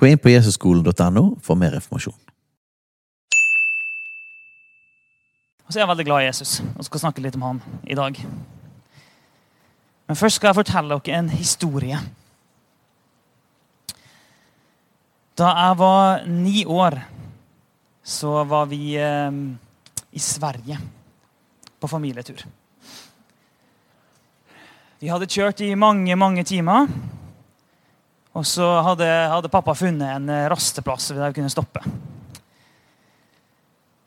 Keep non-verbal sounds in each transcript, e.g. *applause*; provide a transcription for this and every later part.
Gå inn på jesusskolen.no for mer informasjon. Og så er jeg veldig glad i Jesus og skal snakke litt om han i dag. Men først skal jeg fortelle dere en historie. Da jeg var ni år, så var vi eh, i Sverige på familietur. Vi hadde kjørt i mange, mange timer. Og så hadde, hadde pappa funnet en eh, rasteplass der vi kunne stoppe.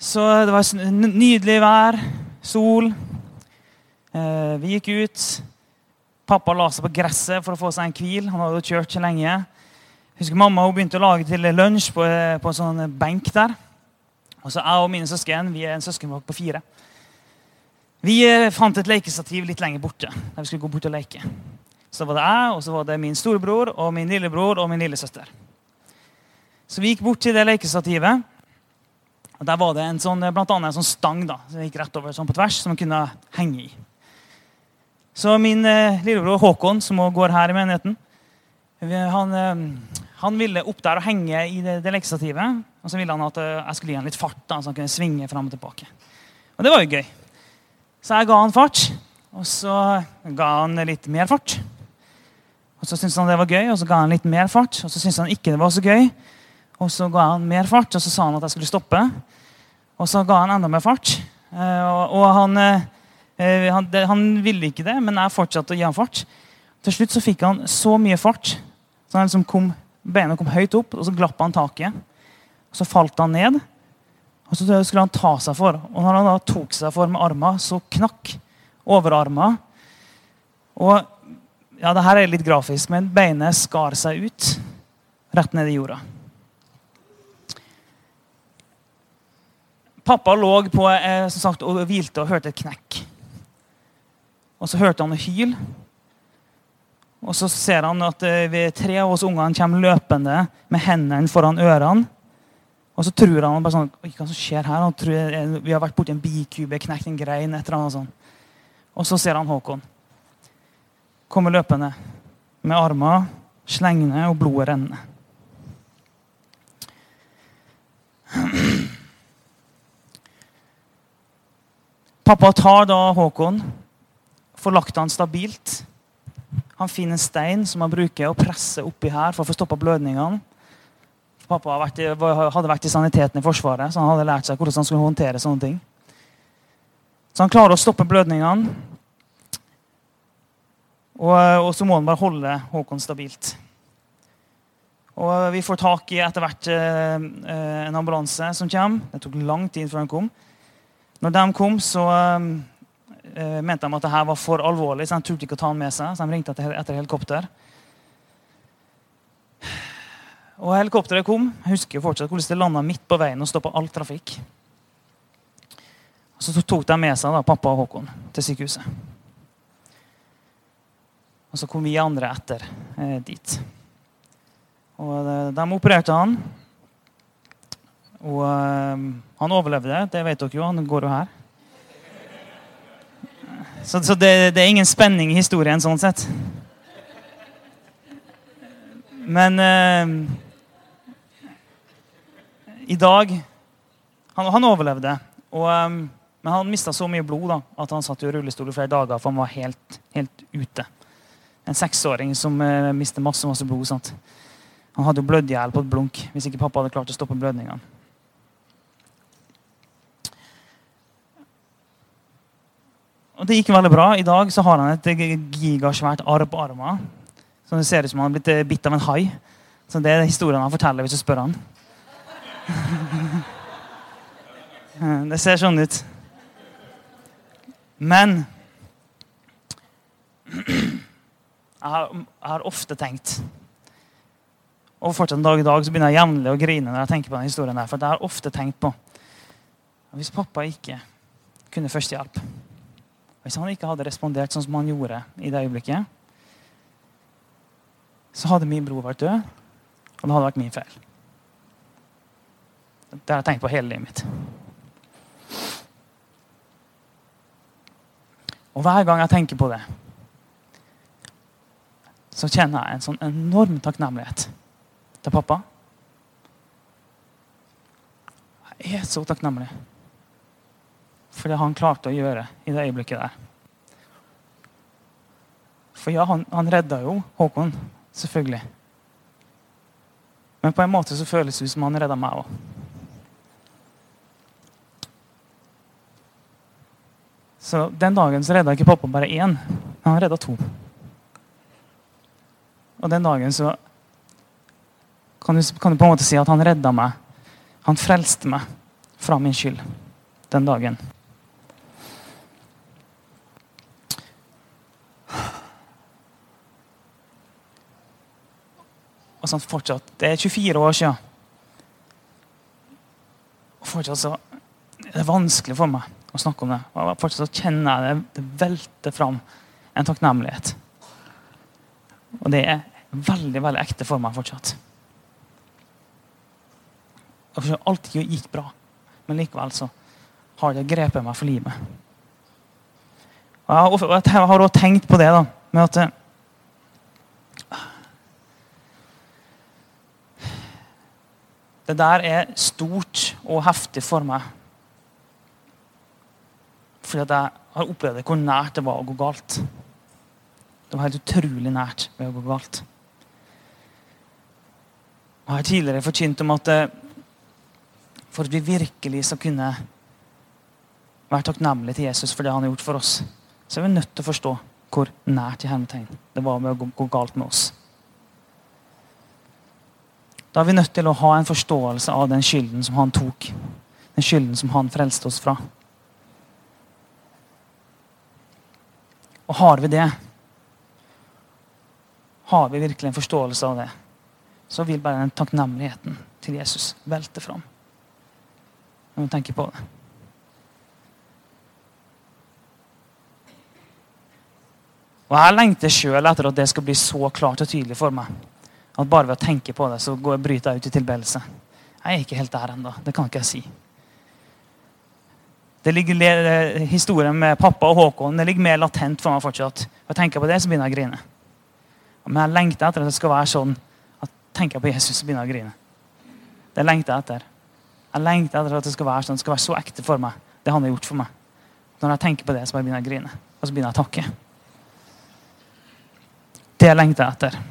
Så det var nydelig vær, sol. Eh, vi gikk ut. Pappa la seg på gresset for å få seg en hvil. Han hadde kjørt så lenge. Husker Mamma begynte å lage til lunsj på, på en sånn benk der. Og så jeg og mine søsken vi er en søskenflokk på fire. Vi eh, fant et lekestativ litt lenger borte. der vi skulle gå bort og leke. Så var det jeg, og så var det min storebror, og min lillebror og min lillesøster. Så vi gikk bort til det lekestativet. Og Der var det en sånn, blant annet en sånn stang da, som gikk rett over sånn på tvers, som man kunne henge i. Så min eh, lillebror Håkon, som også går her i menigheten, han, eh, han ville opp der og henge i det, det lekestativet. Og så ville han at eh, jeg skulle gi han litt fart, da, så han kunne svinge frem og tilbake. Og det var jo gøy. Så jeg ga han fart, og så ga han litt mer fart. Og så syntes han det var gøy, og så ga han litt mer fart. Og så syntes han ikke det var så gøy, og så ga han mer fart, og så sa han at jeg skulle stoppe. Og så ga han enda mer fart. Eh, og, han, eh, han, han ville ikke det, men jeg fortsatte å gi han fart. Til slutt så fikk han så mye fart så han liksom kom, beina kom høyt opp, og så glapp han taket. Og så falt han ned, og så skulle han ta seg for. Og når han da tok seg for med armene, så knakk overarma. Og ja, det her er litt grafisk, men beinet skar seg ut rett ned i jorda. Pappa lå på, eh, som sagt, og hvilte og hørte et knekk. Og så hørte han hyl. Og så ser han at eh, vi tre av oss ungene kommer løpende med hendene foran ørene. Og så tror han bare sånn hva som skjer her? Han tror vi har vært borti en bikube, knekt en grein, et eller annet sånt. Og så ser han Håkon komme løpende med armer slengende og blodet rennende. Pappa tar da Håkon, får lagt han stabilt. Han finner en stein som han bruker å presse oppi her for å få stoppa blødningene. Pappa hadde vært i saniteten i Forsvaret, så han hadde lært seg hvordan han skulle håndtere sånne ting. Så han klarer å stoppe blødningene. Og, og så må han bare holde Håkon stabilt. Og Vi får tak i etter hvert eh, eh, en ambulanse som kommer. Det tok lang tid før den kom. Når de kom, så eh, eh, mente de at det her var for alvorlig, så de turte ikke å ta han med seg. Så de ringte etter, helikopter. Og helikopteret kom. Jeg husker fortsatt hvordan det landa midt på veien og stoppa all trafikk. Så tok de med seg da, pappa og Håkon til sykehuset. Og så kom vi andre etter eh, dit. Og de, de opererte han. Og eh, han overlevde, det vet dere jo. Han går jo her. Så, så det, det er ingen spenning i historien sånn sett. Men eh, i dag Han, han overlevde. Og, eh, men han mista så mye blod da, at han satt i rullestol i flere dager, for han var helt, helt ute. En seksåring som eh, mister masse masse blod. sant? Han hadde jo blødd i hjel på et blunk hvis ikke pappa hadde klart å stoppe blødningene. Og Det gikk veldig bra. I dag så har han et gigasvært arr på armen. Så det ser ut som han har blitt eh, bitt av en hai. Så Det er historien han forteller hvis du spør han. *laughs* det ser sånn ut. Men *clears throat* jeg har, jeg har ofte tenkt Og fortsatt en dag i dag så begynner jeg jevnlig å grine når jeg tenker på den historien. der, For jeg har ofte tenkt på Hvis pappa ikke kunne førstehjelp Hvis han ikke hadde respondert sånn som han gjorde i det øyeblikket, så hadde min bror vært død, og det hadde vært min feil. Det har jeg tenkt på hele livet mitt. Og hver gang jeg tenker på det, så kjenner jeg en sånn enorm takknemlighet til pappa. Jeg er så takknemlig for det han klarte å gjøre i det øyeblikket der. For ja, han, han redda jo Håkon, selvfølgelig. Men på en måte så føles det som han redda meg òg. Så den dagen så redda ikke pappa bare én, men han redda to. Og den dagen så kan du, kan du, på en måte si at han redda meg. Han frelste meg fra min skyld den dagen. Og sånn fortsatt, Det er 24 år siden. Og fortsatt så er det vanskelig for meg å snakke om det. Og fortsatt så kjenner jeg det, det velter fram en takknemlighet. Og det er veldig veldig ekte for meg fortsatt. Alt gikk bra, men likevel så har det grepet meg for livet. Og jeg har også tenkt på det da, med at Det der er stort og heftig for meg. Fordi at jeg har opplevd hvor nært det var å gå galt. Det var helt utrolig nært ved å gå galt. Jeg har tidligere forkynt om at eh, for at vi virkelig skal kunne være takknemlige til Jesus for det han har gjort for oss, så er vi nødt til å forstå hvor nært i hermetegn det var med å gå galt med oss. Da er vi nødt til å ha en forståelse av den skylden som han tok. Den skylden som han frelste oss fra. Og har vi det, har vi virkelig en forståelse av det, så vil bare den takknemligheten til Jesus velte fram. Når du tenker på det. Og Jeg lengter sjøl etter at det skal bli så klart og tydelig for meg. At bare ved å tenke på det, så går, jeg bryter jeg ut i tilbedelse. Jeg er ikke helt der ennå. Det kan ikke jeg si. Det ligger Historien med pappa og Håkon det ligger mer latent for meg fortsatt. Når jeg tenker på det, så begynner jeg å grine. Men jeg lengter etter at det skal være sånn tenker jeg på Jesus, og begynner å grine. Det lengter jeg etter. Jeg lengter etter at det skal være sånn, det skal være så ekte for meg, det han har gjort for meg. Når jeg tenker på det, så begynner jeg å grine. Og så begynner jeg å takke. Det lengter jeg etter.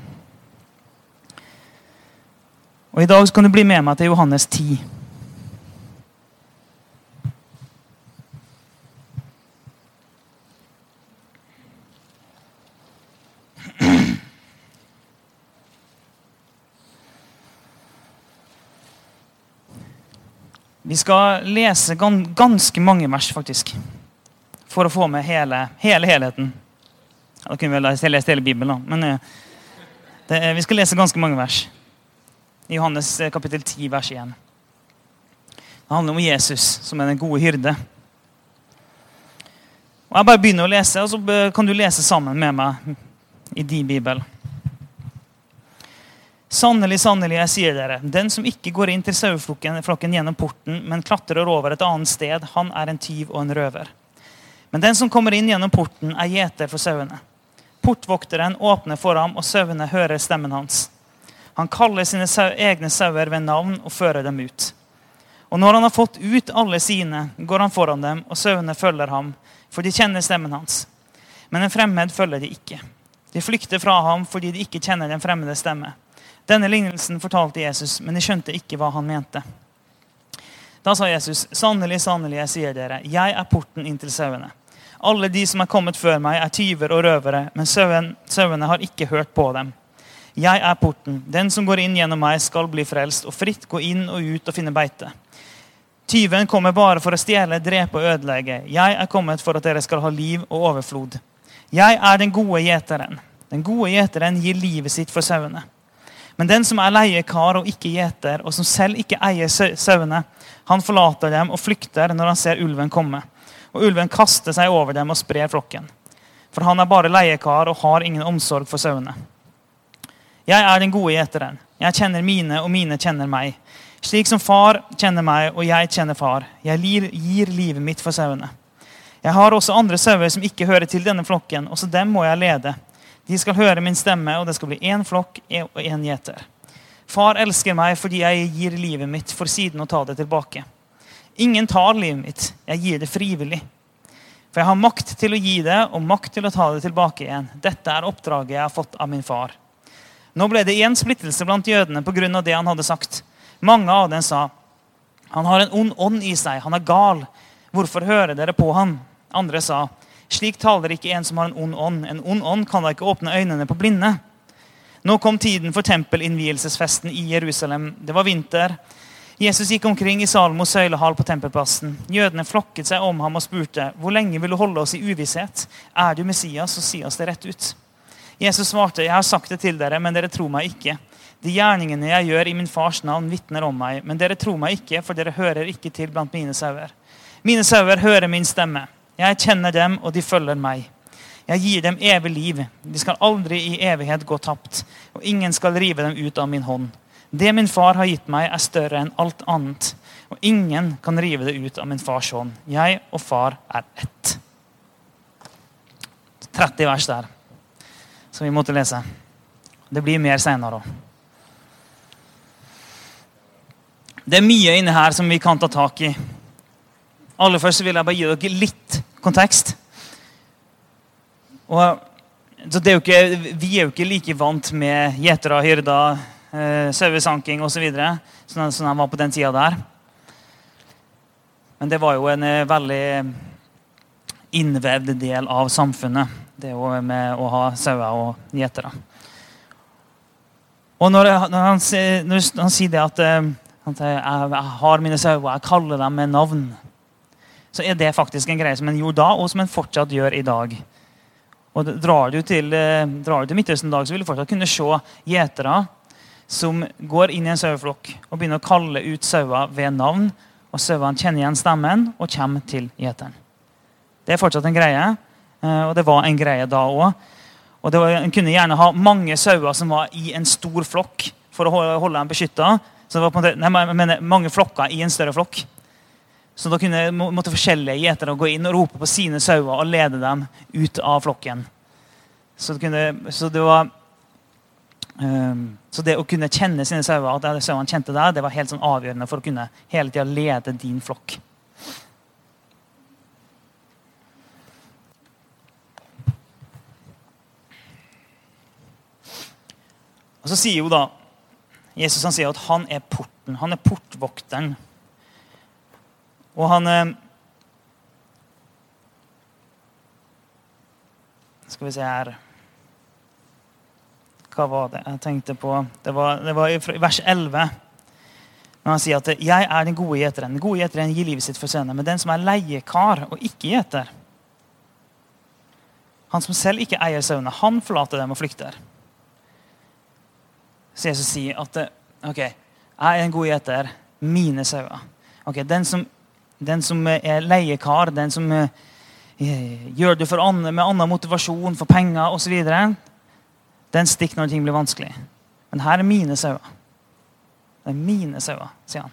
Og I dag kan du bli med meg til Johannes 10. skal lese ganske mange vers, faktisk. For å få med hele, hele helheten. Da kunne vi lest hele Bibelen, da. Men eh, det, vi skal lese ganske mange vers i Johannes eh, kapittel 10, vers 1. Det handler om Jesus, som er den gode hyrde. Og Jeg bare begynner å lese, og så kan du lese sammen med meg i din bibel. Sannelig, sannelig, jeg sier dere, den som ikke går inn til saueflokken gjennom porten, men klatrer over et annet sted, han er en tyv og en røver. Men den som kommer inn gjennom porten, er gjeter for sauene. Portvokteren åpner for ham, og sauene hører stemmen hans. Han kaller sine egne sauer ved navn og fører dem ut. Og når han har fått ut alle sine, går han foran dem, og sauene følger ham, for de kjenner stemmen hans. Men en fremmed følger de ikke. De flykter fra ham fordi de ikke kjenner den fremmede stemme. Denne lignelsen fortalte Jesus, men de skjønte ikke hva han mente. Da sa Jesus, sannelig, sannelig, jeg sier dere, jeg er porten inn til sauene. Alle de som er kommet før meg, er tyver og røvere, men sauene har ikke hørt på dem. Jeg er porten. Den som går inn gjennom meg, skal bli frelst og fritt gå inn og ut og finne beite. Tyven kommer bare for å stjele, drepe og ødelegge. Jeg er kommet for at dere skal ha liv og overflod. Jeg er den gode gjeteren. Den gode gjeteren gir livet sitt for sauene. Men den som er leiekar og ikke gjeter, og som selv ikke eier sau- sauene, han forlater dem og flykter når han ser ulven komme. Og ulven kaster seg over dem og sprer flokken. For han er bare leiekar og har ingen omsorg for sauene. Jeg er den gode gjeteren. Jeg kjenner mine, og mine kjenner meg. Slik som far kjenner meg, og jeg kjenner far. Jeg gir livet mitt for sauene. Jeg har også andre sauer som ikke hører til denne flokken. Også dem må jeg lede. De skal høre min stemme, og det skal bli én flokk og én gjeter. Far elsker meg fordi jeg gir livet mitt for siden å ta det tilbake. Ingen tar livet mitt. Jeg gir det frivillig. For jeg har makt til å gi det og makt til å ta det tilbake igjen. Dette er oppdraget jeg har fått av min far. Nå ble det igjen splittelse blant jødene pga. det han hadde sagt. Mange av dem sa han har en ond ånd i seg, han er gal. Hvorfor hører dere på han? Andre sa slik taler ikke en som har en ond ånd. En ond ånd kan da ikke åpne øynene på blinde. Nå kom tiden for tempelinnvielsesfesten i Jerusalem. Det var vinter. Jesus gikk omkring i Salomos søylehall på tempelplassen. Jødene flokket seg om ham og spurte hvor lenge vil du holde oss i uvisshet. Er du Messias, så si oss det rett ut. Jesus svarte, jeg har sagt det til dere, men dere tror meg ikke. De gjerningene jeg gjør i min fars navn, vitner om meg. Men dere tror meg ikke, for dere hører ikke til blant mine sauer. Mine sauer hører min stemme. Jeg kjenner dem, og de følger meg. Jeg gir dem evig liv. De skal aldri i evighet gå tapt, og ingen skal rive dem ut av min hånd. Det min far har gitt meg, er større enn alt annet, og ingen kan rive det ut av min fars hånd. Jeg og far er ett. 30 vers der, som vi måtte lese. Det blir mer seinere òg. Det er mye inni her som vi kan ta tak i. Aller først vil jeg bare gi dere litt kontekst. Og, så er ikke, vi er jo ikke like vant med gjetere, hyrder, eh, sauesanking osv. Sånn som de var på den tida der. Men det var jo en eh, veldig innvevd del av samfunnet. Det er med å ha sauer og gjetere. Og når, når, han, når han sier det at, eh, at jeg, jeg har mine sauer, jeg kaller dem med navn, så er det faktisk en greie som en gjorde da, og som en fortsatt gjør i dag. Og Drar du til, eh, drar du til Midtøsten i dag, så vil du fortsatt kunne se gjetere som går inn i en saueflokk og begynner å kalle ut sauer ved navn. Og sauene kjenner igjen stemmen og kommer til gjeteren. Det er fortsatt en greie, eh, og det var en greie da òg. Og det En kunne gjerne ha mange sauer som var i en stor flokk for å holde, dem beskytta. Så det var mange flokker i en større flokk. Så da kunne, må, måtte forskjellige gjetere gå inn og rope på sine sauer og lede dem ut av flokken. Så det, kunne, så det var um, så det å kunne kjenne sine sauer, at det sauene kjente deg, det var helt sånn avgjørende for å kunne hele tida lede din flokk. Og så sier jo da Jesus han sier at han er porten. Han er portvokteren. Og han eh, Skal vi se her Hva var det jeg tenkte på? Det var, det var i vers 11. Når han sier at 'jeg er den gode gjeteren'. Den gode gjeteren gir livet sitt for sønnen. Men den som er leiekar og ikke gjeter, han som selv ikke eier sauene, han forlater dem og flykter. Så Jesus sier at eh, ok, jeg er en god gjeter, mine sauer. Ok, Den som, den som er leiekar, den som eh, eh, gjør det andre, med annen motivasjon, for penger osv., den stikker når ting blir vanskelig. Men her er mine sauer. Det er mine sauer, sier han.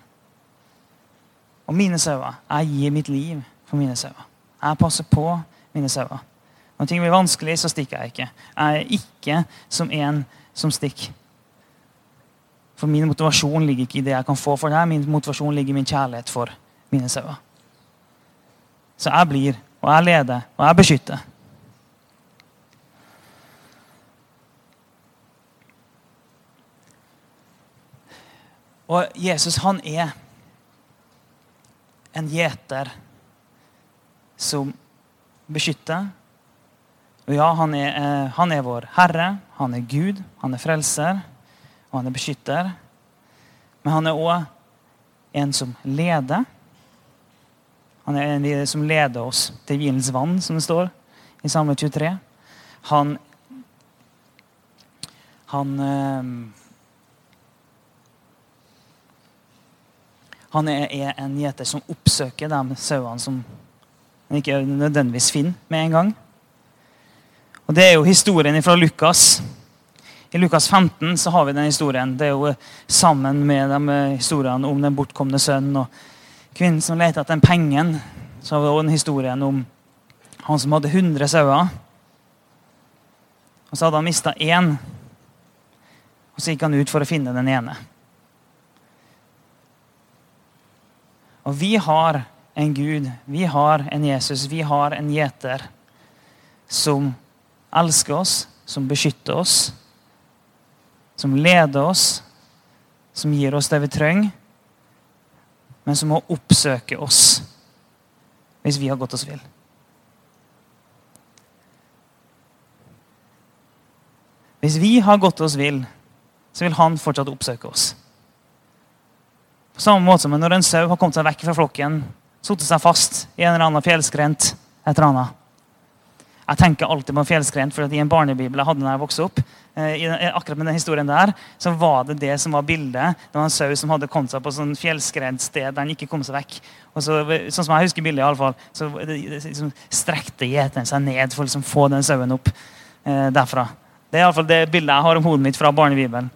Og mine sauer. Jeg gir mitt liv for mine sauer. Jeg passer på mine sauer. Når ting blir vanskelig, så stikker jeg ikke. Jeg er ikke som en som stikker. For min motivasjon ligger ikke i det jeg kan få for deg. Min motivasjon ligger i min kjærlighet for mine sauer. Så jeg blir, og jeg leder, og jeg beskytter. Og Jesus, han er en gjeter som beskytter. Og ja, han er, eh, han er vår Herre, han er Gud, han er frelser, og han er beskytter. Men han er òg en som leder. Han er en av de som leder oss til hvilens vann, som det står i samme 23. Han Han eh, Han er, er en gjeter som oppsøker de sauene som han ikke nødvendigvis finner med en gang. Og Det er jo historien fra Lukas. I Lukas 15 så har vi den historien. Det er jo sammen med de eh, historiene om den bortkomne sønnen og kvinnen som leter etter den pengen. Så har vi også den historien om han som hadde 100 sauer. Og så hadde han mista én. Og så gikk han ut for å finne den ene. Og vi har en Gud, vi har en Jesus, vi har en gjeter som elsker oss, som beskytter oss, som leder oss, som gir oss det vi trenger, men som må oppsøke oss hvis vi har gått oss vill. Hvis vi har gått oss vill, så vil han fortsatt oppsøke oss. På samme måte som når en sau har kommet seg vekk fra flokken, satt seg fast i en eller annen fjellskrent, et eller annet. Jeg tenker alltid på en fjellskrent, for i en barnebibel jeg hadde da jeg vokste opp, eh, i akkurat med den historien der, så var det det som var bildet. Det var en sau som hadde kommet seg på sånn fjellskrent sted der den ikke kom seg vekk. Og så, sånn som jeg husker bildet, i alle fall, så liksom, strekte gjeteren seg ned for å liksom, få den sauen opp eh, derfra. Det er iallfall det bildet jeg har om hodet mitt fra barnebibelen.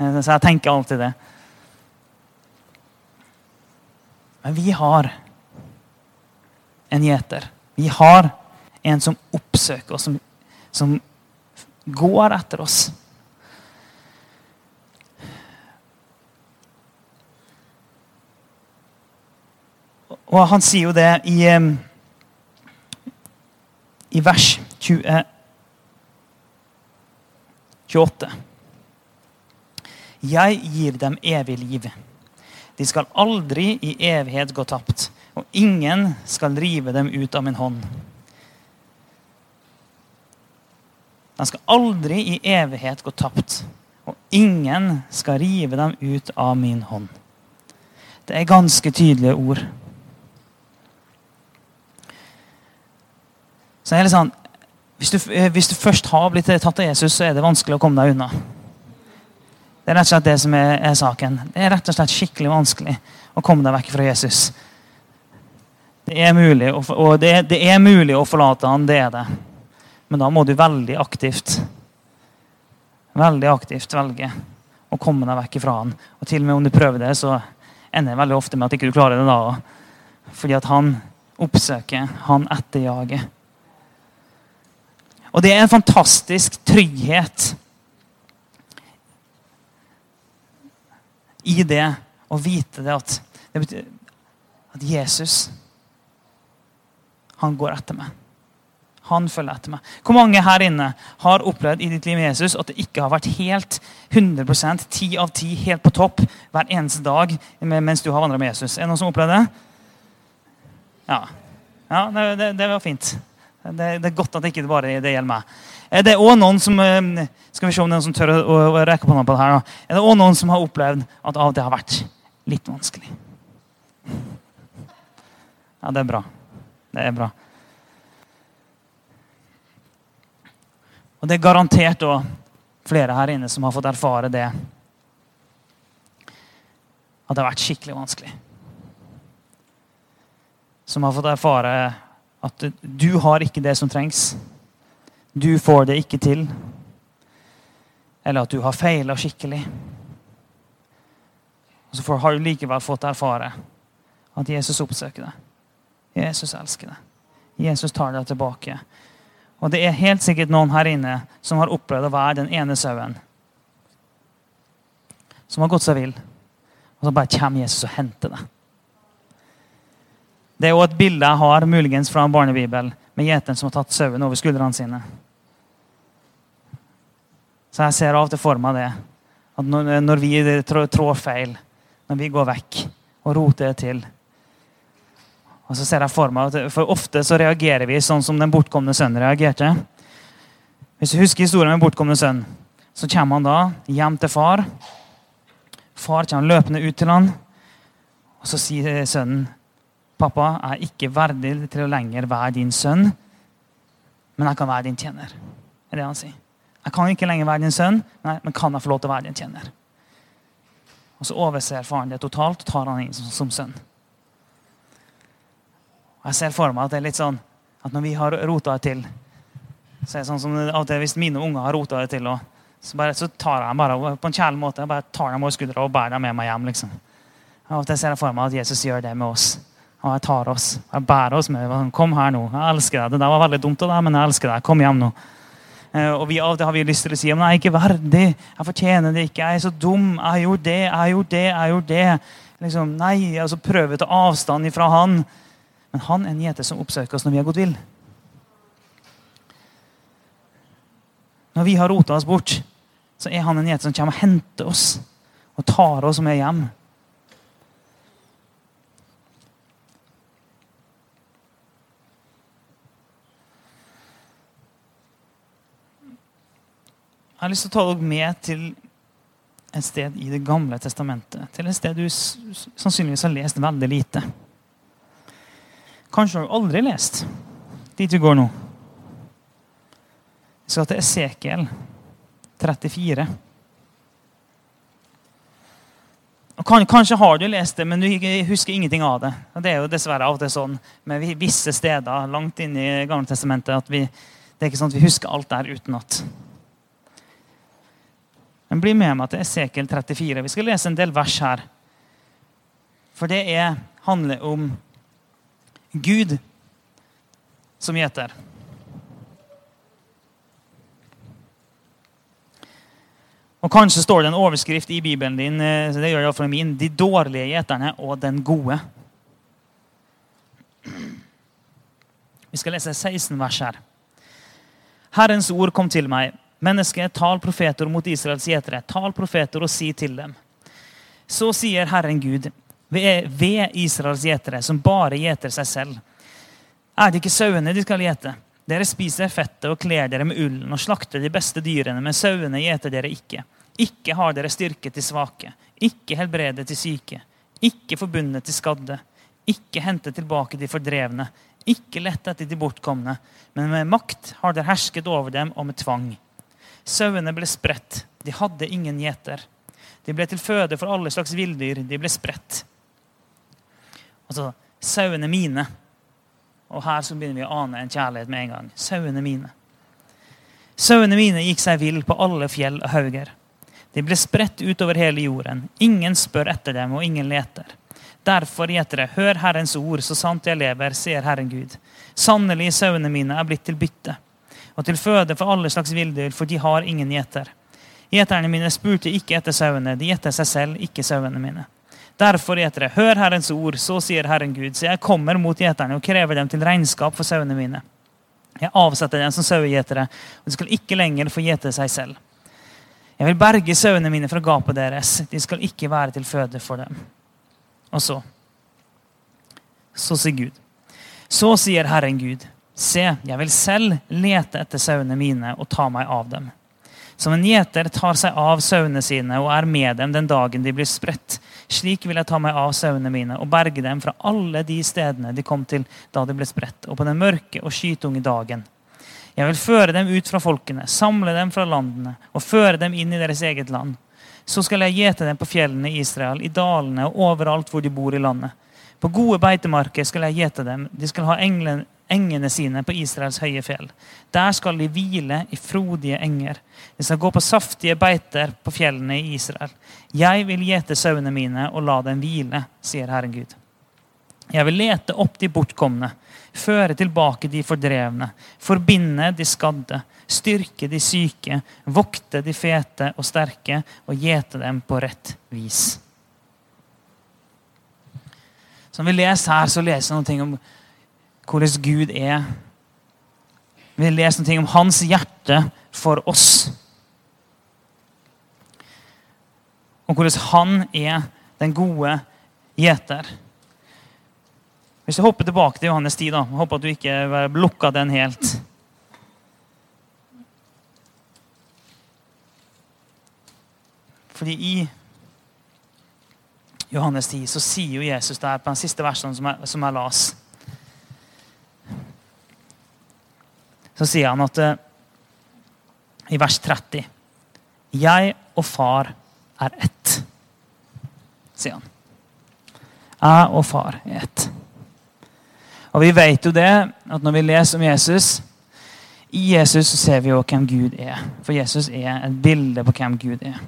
Eh, så jeg tenker alltid det. Men vi har en gjeter. Vi har en som oppsøker oss, som, som går etter oss. Og han sier jo det i, i vers 20, 28. Jeg gir dem evig liv. De skal aldri i evighet gå tapt, og ingen skal rive dem ut av min hånd. De skal aldri i evighet gå tapt, og ingen skal rive dem ut av min hånd. Det er ganske tydelige ord. Så er litt sånn, hvis du, eh, hvis du, først har blitt tatt av Jesus, så er det vanskelig å komme deg unna. Det er rett og slett det som er, er saken. Det er rett og slett skikkelig vanskelig å komme deg vekk fra Jesus. Det er mulig, og det, det er mulig å forlate han, det er det. Men da må du veldig aktivt veldig aktivt velge å komme deg vekk ifra han. Og til og med om du prøver det, så ender det veldig ofte med at ikke du klarer det da. Fordi at han oppsøker, han etterjager. Og det er en fantastisk trygghet i det å vite det at, det betyr, at Jesus han går etter meg. Han følger etter meg. Hvor mange her inne har opplevd i ditt liv med Jesus at det ikke har vært helt 100% ti av ti helt på topp hver eneste dag mens du har vandra med Jesus? Er det noen som opplevde det? Ja. ja det, det, det, var fint. Det, det, er godt at det ikke bare det gjelder meg. Er det òg noen som eh, skal vi se om det er noen som tør å, å rekke på noe på det her? Er det også noen som har opplevd at av til har vært litt vanskelig? Ja, det er bra. Det er bra. Og det er garantert flere her inne som har fått erfare det. At det har vært skikkelig vanskelig. Som har fått erfare at du har ikke det som trengs. Du får det ikke til. Eller at du har feila skikkelig. Og så har du likevel fått erfare at Jesus oppsøker deg. Jesus elsker deg. Jesus tar deg tilbake. Og det er helt sikkert noen her inne som har opplevd å være den ene sauen. Som har gått seg vill. Og så bare kommer Jesus og henter det. Det er også et bilde jeg har muligens fra en barnebibel med gjeteren som har tatt sauen over skuldrene sine. Så jeg ser av og til for meg det. At når vi trår feil, når vi går vekk og roter det til, og så ser jeg For meg, for ofte så reagerer vi sånn som den bortkomne sønnen reagerte. Hvis du husker historien med bortkomne sønn, så kommer han da hjem til far. Far kommer løpende ut til han, og så sier sønnen, 'Pappa, jeg er ikke verdig til å lenger være din sønn, men jeg kan være din tjener.' Det er det han sier. Jeg kan ikke lenger være din sønn, nei, men kan jeg få lov til å være din tjener? Og så overser faren det totalt og tar han inn som, som sønn. Og Jeg ser for meg at det er litt sånn at når vi har rota det til så er det sånn som av Hvis mine unger har rota det til, så, bare, så tar jeg dem bare på en kjærlig måte bare tar dem over skuldra og bærer dem med meg hjem. liksom. Av og til ser jeg for meg at Jesus gjør det med oss. Og jeg tar oss. Jeg bærer oss med. Kom her nå. Jeg elsker deg. Det der var veldig dumt av deg, men jeg elsker deg. Kom hjem nå. Eh, og vi, av og til har vi lyst til å si men jeg er ikke verdig, jeg fortjener det ikke, jeg er så dum, jeg har gjort det, jeg har gjort det. jeg har gjort det. Liksom, nei, altså Prøve å ta avstand fra han. Men han er en gjeter som oppsøker oss når vi har gått vill. Når vi har rota oss bort, så er han en gjeter som kommer og henter oss og tar oss med hjem. Jeg har lyst til å ta dere med til et sted i Det gamle testamentet. Til et sted du sannsynligvis har lest veldig lite. Kanskje har du aldri lest dit vi går nå. Vi skal til Esekiel 34. Og kan, kanskje har du lest det, men du husker ingenting av det. Og Det er jo dessverre av og til sånn med visse steder langt inn i Gamle testamentet at vi, det er ikke sånn at vi husker alt der utenat. Men bli med meg til Esekiel 34. Vi skal lese en del vers her. For det er, handler om Gud som gjeter. Og Kanskje står det en overskrift i Bibelen din eh, det gjør det for min, 'De dårlige gjeterne og den gode'. Vi skal lese 16 vers her. Herrens ord kom til meg. Menneske, tal profeter mot Israels gjetere. Tal profeter og si til dem. Så sier Herren Gud ved Israels gjetere, som bare gjeter seg selv. Er det ikke sauene de skal gjete? Dere spiser fettet og kler dere med ullen og slakter de beste dyrene, men sauene gjeter dere ikke. Ikke har dere styrke til svake, ikke helbrede til syke, ikke forbundet til skadde, ikke hente tilbake de fordrevne, ikke lette etter de bortkomne, men med makt har dere hersket over dem og med tvang. Sauene ble spredt, de hadde ingen gjeter. De ble til føde for alle slags villdyr, de ble spredt. Altså, sauene mine. Og her så begynner vi å ane en kjærlighet med en gang. Sauene mine. Sauene mine gikk seg vill på alle fjell og hauger. De ble spredt utover hele jorden. Ingen spør etter dem, og ingen leter. Derfor, gjetere, hør Herrens ord, så sant jeg lever, sier Herren Gud. Sannelig, sauene mine er blitt til bytte og til føde for alle slags villdyr, for de har ingen gjeter. Gjeterne mine spurte ikke etter sauene, de gjetter seg selv, ikke sauene mine. Derfor, gjetere, hør Herrens ord, så sier Herren Gud, så jeg kommer mot gjeterne og krever dem til regnskap for sauene mine. Jeg avsetter dem som sauegjetere, og de skal ikke lenger få gjete seg selv. Jeg vil berge sauene mine fra gapet deres, de skal ikke være til føde for dem. Og så Så sier Gud. Så sier Herren Gud, Se, jeg vil selv lete etter sauene mine og ta meg av dem. Som en gjeter tar seg av sauene sine og er med dem den dagen de blir spredt. Slik vil jeg ta meg av sauene mine og berge dem fra alle de stedene de kom til da de ble spredt, og på den mørke og skytunge dagen. Jeg vil føre dem ut fra folkene, samle dem fra landene og føre dem inn i deres eget land. Så skal jeg gjete dem på fjellene i Israel, i dalene og overalt hvor de bor i landet. På gode beitemarker skal jeg gjete dem. De skal ha englen, engene sine på Israels høye fjell. Der skal de hvile i frodige enger. De skal gå på saftige beiter på fjellene i Israel. Jeg vil gjete sauene mine og la dem hvile, sier Herren Gud. Jeg vil lete opp de bortkomne, føre tilbake de fordrevne, forbinde de skadde, styrke de syke, vokte de fete og sterke og gjete dem på rett vis. Som vi leser her, så leser vi noe om hvordan Gud er. Vi leser noe om hans hjerte for oss. Og hvordan han er den gode gjeter. Hvis jeg hopper tilbake til Johannes 10, da, håper at du ikke lukka den helt. Fordi i Johannes 10 så sier jo Jesus der på den siste versen som jeg, som jeg las så sier han at eh, i vers 30 Jeg og far er ett. sier han. Jeg og far er ett. Og vi vet jo det, at når vi leser om Jesus I Jesus så ser vi jo hvem Gud er. For Jesus er et bilde på hvem Gud er.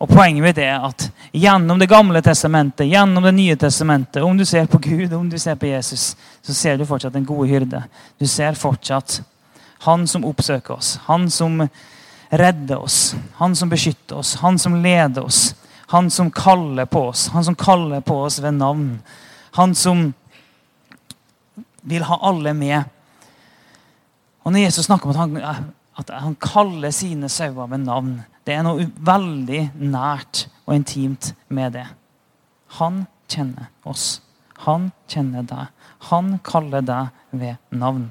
Og Poenget mitt er at gjennom Det gamle testamentet, gjennom Det nye testamentet, om du ser på Gud, om du ser på Jesus, så ser du fortsatt den gode hyrde. Du ser fortsatt han som oppsøker oss, han som redder oss, han som beskytter oss, han som leder oss, han som kaller på oss, han som kaller på oss ved navn. Han som vil ha alle med. Og Når Jesus snakker om at han, at han kaller sine sauer ved navn, det er noe veldig nært og intimt med det. Han kjenner oss. Han kjenner deg. Han kaller deg ved navn.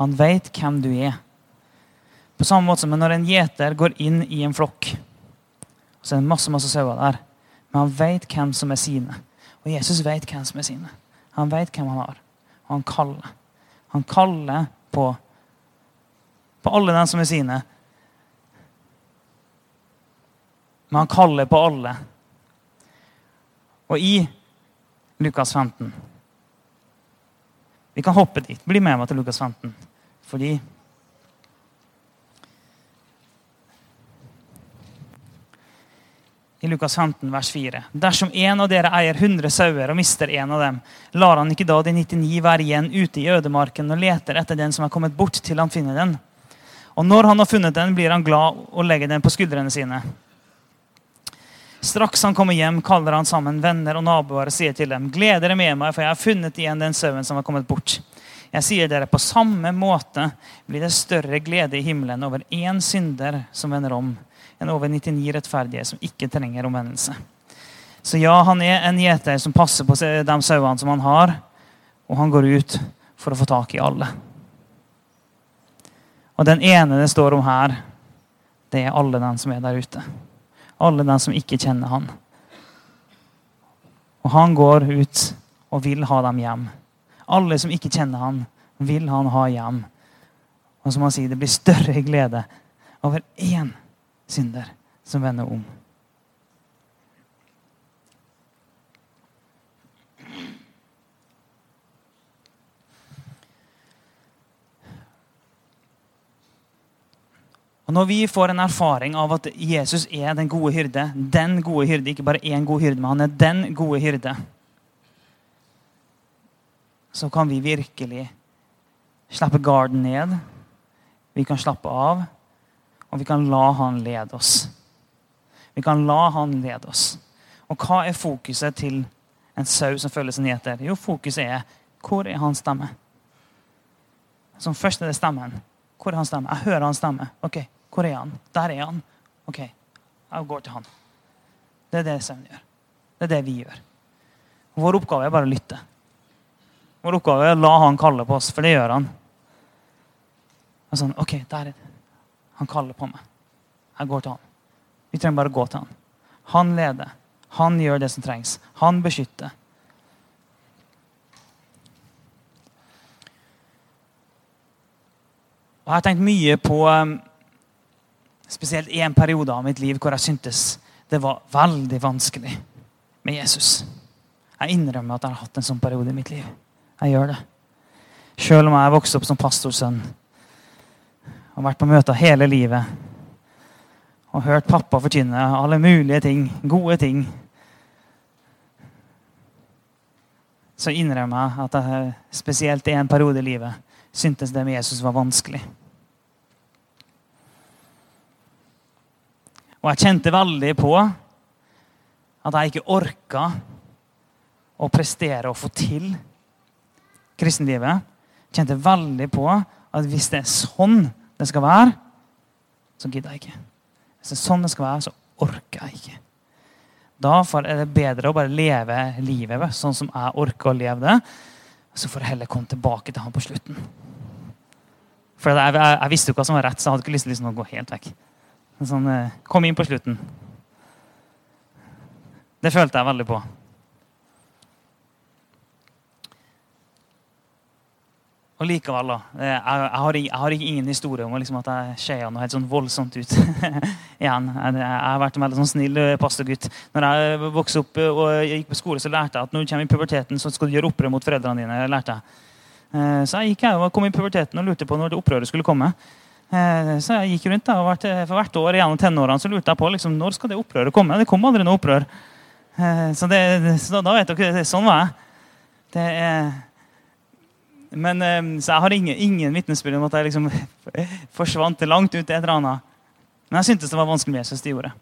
Han vet hvem du er. På samme måte som når en gjeter går inn i en flokk, så er det masse masse sauer der, men han vet hvem som er sine. Og Jesus vet hvem som er sine. Han vet hvem han har. Og han kaller. Han kaller på, på alle dem som er sine, men han kaller på alle. Og i Lukas 15 Vi kan hoppe dit. Bli med meg til Lukas 15. Fordi I Lukas 15, vers 4. Dersom en av dere eier 100 sauer og mister en av dem, lar han ikke da de 99 være igjen ute i ødemarken og leter etter den som er kommet bort, til han finner den? Og når han har funnet den, blir han glad og legger den på skuldrene sine. Straks han kommer hjem, kaller han sammen venner og naboer og sier til dem.: Gled dere med meg, for jeg har funnet igjen den sauen som har kommet bort. Jeg sier dere, på samme måte blir det større glede i himmelen over én synder som vender om, enn over 99 rettferdige som ikke trenger omvendelse. Så ja, han er en gjeter som passer på de sauene som han har, og han går ut for å få tak i alle. Og den ene det står om her, det er alle den som er der ute alle dem som ikke kjenner han. Og han går ut og vil ha dem hjem. Alle som ikke kjenner han, vil han ha hjem. Og som han sier, det blir større glede over én synder som vender om. Og Når vi får en erfaring av at Jesus er den gode hyrde, den gode hyrde, ikke bare én god hyrde, men han er den gode hyrde, så kan vi virkelig slappe garden ned. Vi kan slappe av, og vi kan la han lede oss. Vi kan la han lede oss. Og hva er fokuset til en sau som føler seg nedter? Jo, fokuset er hvor er hans stemme? Som først er det stemmen. Hvor er hans stemme? Jeg hører hans stemme. Ok, hvor er han? Der er han. OK, jeg går til han. Det er det søvn gjør. Det er det vi gjør. Vår oppgave er bare å lytte. Vår oppgave er å la han kalle på oss, for det gjør han. Og sånn, OK, der er det. Han kaller på meg. Jeg går til han. Vi trenger bare å gå til han. Han leder. Han gjør det som trengs. Han beskytter. Og Jeg har tenkt mye på um, spesielt i en periode av mitt liv hvor jeg syntes det var veldig vanskelig med Jesus. Jeg innrømmer at jeg har hatt en sånn periode i mitt liv. Jeg gjør det. Selv om jeg vokste opp som pastorsønn og vært på møter hele livet og hørt pappa forkynne alle mulige ting, gode ting, så innrømmer jeg at jeg spesielt i en periode i livet syntes det med Jesus var vanskelig. Og jeg kjente veldig på at jeg ikke orka å prestere og få til kristenlivet. Jeg kjente veldig på at hvis det er sånn det skal være, så gidder jeg ikke. Hvis det er sånn det skal være, så orker jeg ikke. Da er det bedre å bare leve livet sånn som jeg orker å leve det. Så får jeg heller komme tilbake til han på slutten. For jeg, jeg, jeg visste jo hva som var rett, så jeg hadde ikke lyst til liksom å gå helt vekk. Sånn, eh, kom inn på slutten. Det følte jeg veldig på. Og likevel, da. eh, Jeg, har, jeg har ingen historie om liksom, at jeg skeia noe helt sånn voldsomt ut. *laughs* Igjen. Jeg, har vært en veldig sånn snill eh, pastorgutt. Når jeg vokste opp og gikk på skole, så lærte jeg at når du kommer i puberteten, så skal du gjøre opprør mot foreldrene dine. lærte jeg. Så jeg gikk jeg og kom i puberteten og lurte på når det opprøret skulle komme. Eh, Så jeg gikk rundt da, og for hvert år gjennom tenårene så lurte jeg på liksom, når skal det opprøret komme. Det kom aldri noe opprør. Eh, Så, det, så da, vet dere, det, sånn var jeg. Det er men, eh, så jeg har ingen, ingen vitnesbyrd om at jeg liksom *laughs* forsvant langt ut i et eller annet. Men jeg syntes det var vanskelig med Jesus. det gjorde.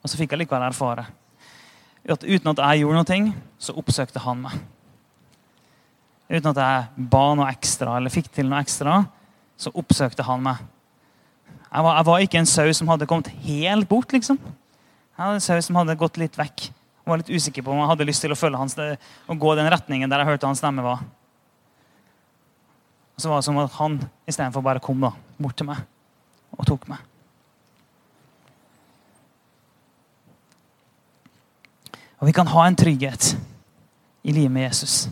Og så fikk jeg likevel erfare at uten at jeg gjorde noe, så oppsøkte han meg. Uten at jeg ba noe ekstra eller fikk til noe ekstra, så oppsøkte han meg. Jeg var, jeg var ikke en sau som hadde kommet helt bort. liksom. Jeg var en sau som hadde gått litt vekk. Jeg var litt usikker på om jeg hadde lyst til å følge hans, og gå den retningen der jeg hørte hans stemme var. Og så var det som at han istedenfor bare kom da, bort til meg og tok meg. Og vi kan ha en trygghet i livet med Jesus.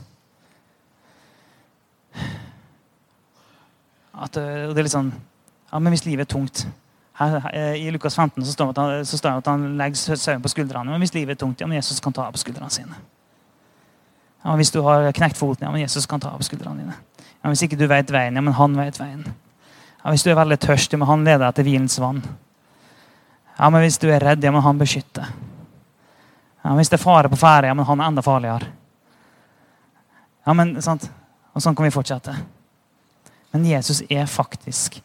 At, og det er litt sånn Ja, men hvis livet er tungt her, her, I Lukas 15 så står det at han, det at han legger sauen på skuldrene. Men hvis livet er tungt, ja, men Jesus kan ta av på skuldrene sine. Ja, Hvis du har knekt foten, ja, men Jesus kan ta av på skuldrene dine. Ja, Hvis ikke du vet veien, ja, men han vet veien. Ja, Hvis du er veldig tørst, ja, men han leder deg til hvilens vann. Ja, men Hvis du er redd, ja, men han beskytter. Ja, men Hvis det er fare på ferde, ja, men han er enda farligere. Ja, men, sant? Og sånn kan vi fortsette. Men Jesus er faktisk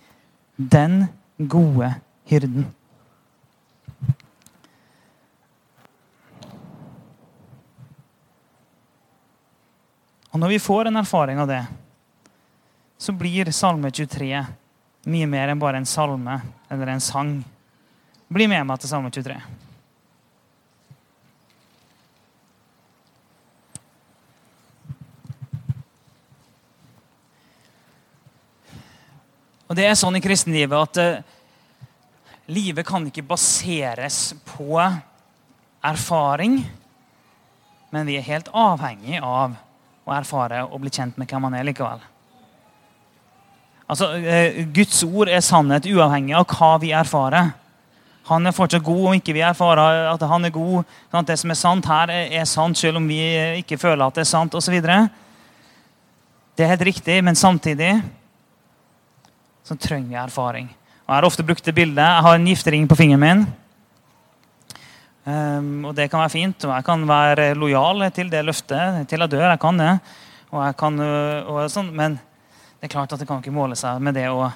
den gode hyrden. Og når vi får en erfaring av det, så blir Salme 23 mye mer enn bare en salme eller en sang. Bli med meg til Salme 23. Og det er sånn i kristenlivet at uh, livet kan ikke baseres på erfaring, men vi er helt avhengig av å erfare og bli kjent med hvem man er likevel. Altså, uh, Guds ord er sannhet uavhengig av hva vi erfarer. Han er fortsatt god om ikke vi erfarer at han er god. Sånn at det som er sant her, er, er sant selv om vi ikke føler at det er sant osv. Det er helt riktig, men samtidig så trenger vi erfaring. Og Jeg har ofte brukt det bildet. Jeg har en giftering på fingeren min. Um, og Det kan være fint, og jeg kan være lojal til det løftet til jeg dør. Jeg kan det. Og jeg kan, og sånn, men det er klart at det kan ikke måle seg med det å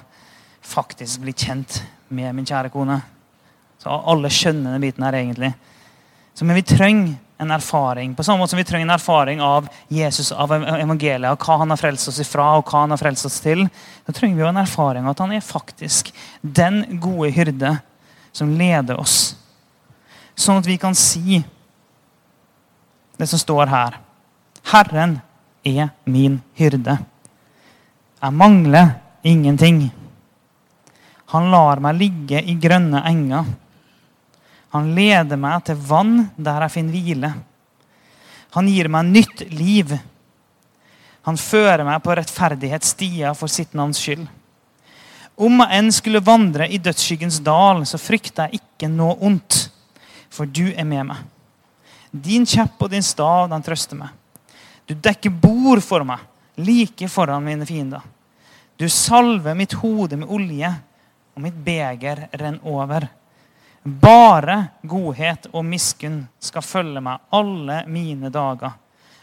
faktisk bli kjent med min kjære kone. Så Alle skjønner den biten her, egentlig. Så, men vi trenger en erfaring. På samme måte som vi trenger en erfaring av Jesus, av evangeliet, av hva han har frelst oss ifra og hva han har frelst oss til. Da trenger vi jo en erfaring av at han er faktisk den gode hyrde som leder oss. Sånn at vi kan si det som står her. Herren er min hyrde. Jeg mangler ingenting. Han lar meg ligge i grønne enger. Han leder meg til vann der jeg finner hvile. Han gir meg nytt liv. Han fører meg på rettferdighetsstier for sitt navns skyld. Om jeg enn skulle vandre i dødsskyggens dal, så frykter jeg ikke noe ondt, for du er med meg. Din kjepp og din stav, den trøster meg. Du dekker bord for meg, like foran mine fiender. Du salver mitt hode med olje, og mitt beger renner over. Bare godhet og miskunn skal følge meg alle mine dager.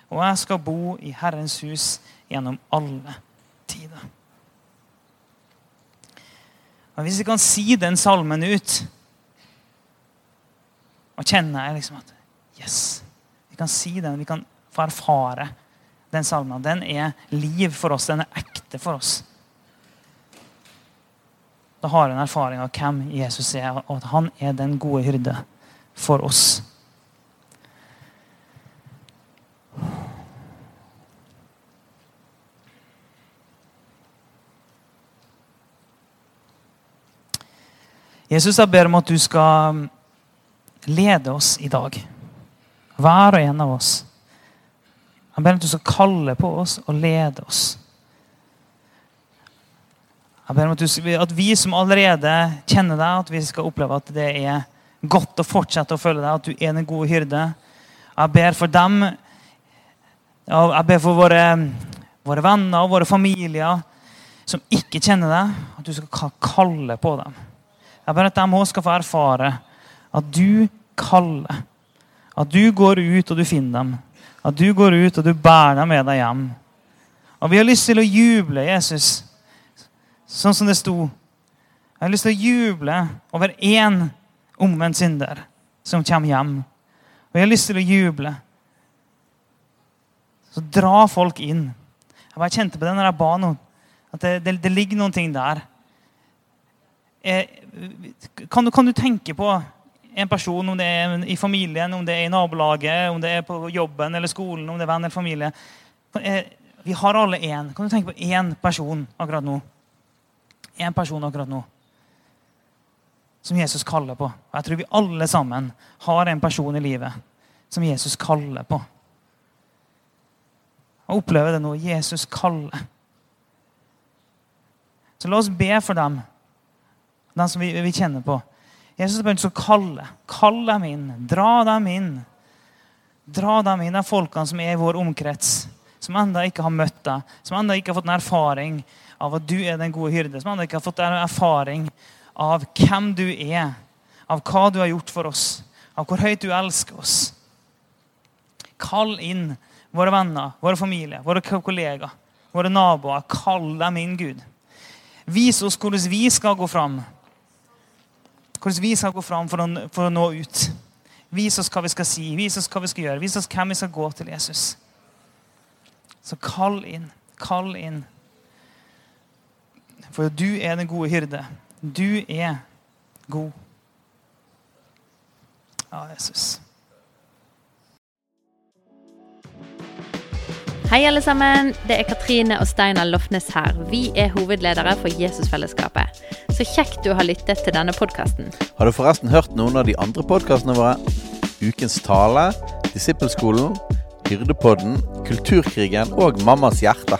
Og jeg skal bo i Herrens hus gjennom alle tider. Og Hvis vi kan si den salmen ut og kjenne liksom at Yes! Vi kan si den, vi kan få erfare den salmen. Den er liv for oss. Den er ekte for oss da har en erfaring av hvem Jesus er, og at han er den gode hyrde for oss. Jesus, jeg ber om at du skal lede oss i dag. Hver og en av oss. Jeg ber om at du skal kalle på oss og lede oss Jeg ber om at, du, at vi som allerede kjenner deg, at vi skal oppleve at det er godt å fortsette å følge deg, at du er den gode hyrde. Jeg ber for dem, jeg ber for våre, våre venner og våre familier som ikke kjenner deg, at du skal kalle på dem. Jeg ber at de òg skal få erfare at du kaller. At du går ut og du finner dem. At du går ut og du bærer dem med deg hjem. Og vi har lyst til å juble, Jesus, sånn som det sto. Jeg har lyst til å juble over én omvendt synder som kommer hjem. Og jeg har lyst til å juble. Så dra folk inn. Jeg bare kjente på det når jeg ba noen. At det, det, det ligger noen ting der. Jeg, kan, du, kan, du, tenke på en person, om det er i familien, om det er i nabolaget, om det er på jobben eller skolen, om det er venn eller familie eh, Vi har alle én. Kan du tenke på én person akkurat nå? Én person akkurat nå som Jesus kaller på. Og jeg tror vi alle sammen har en person i livet som Jesus kaller på. Og opplever det nå. Jesus kaller. Så la oss be for dem, dem som vi, vi kjenner på. Jesus bør å kalle. Kall dem inn. Dra dem inn. Dra dem inn, de folkene som er i vår omkrets, som ennå ikke har møtt deg, som ennå ikke har fått en erfaring av at du er den gode hyrde, som ennå ikke har fått erfaring av hvem du er, av hva du har gjort for oss, av hvor høyt du elsker oss. Kall inn våre venner, våre familier, våre kollegaer, våre naboer. Kall dem inn, Gud. Vis oss hvordan vi skal gå fram. Hvordan vi skal gå fram for å, for å nå ut. Vis oss hva vi skal si, vis oss hva vi skal gjøre, vis oss hvem vi skal gå til Jesus. Så kall inn, kall inn. For du er den gode hyrde. Du er god. Ja, Jesus. Hei, alle sammen. Det er Katrine og Steinar Lofnes her. Vi er hovedledere for Jesusfellesskapet. Så kjekt du har lyttet til denne podkasten. Har du forresten hørt noen av de andre podkastene våre? Ukens tale, Disippelskolen, Hyrdepodden, Kulturkrigen og Mammas hjerte.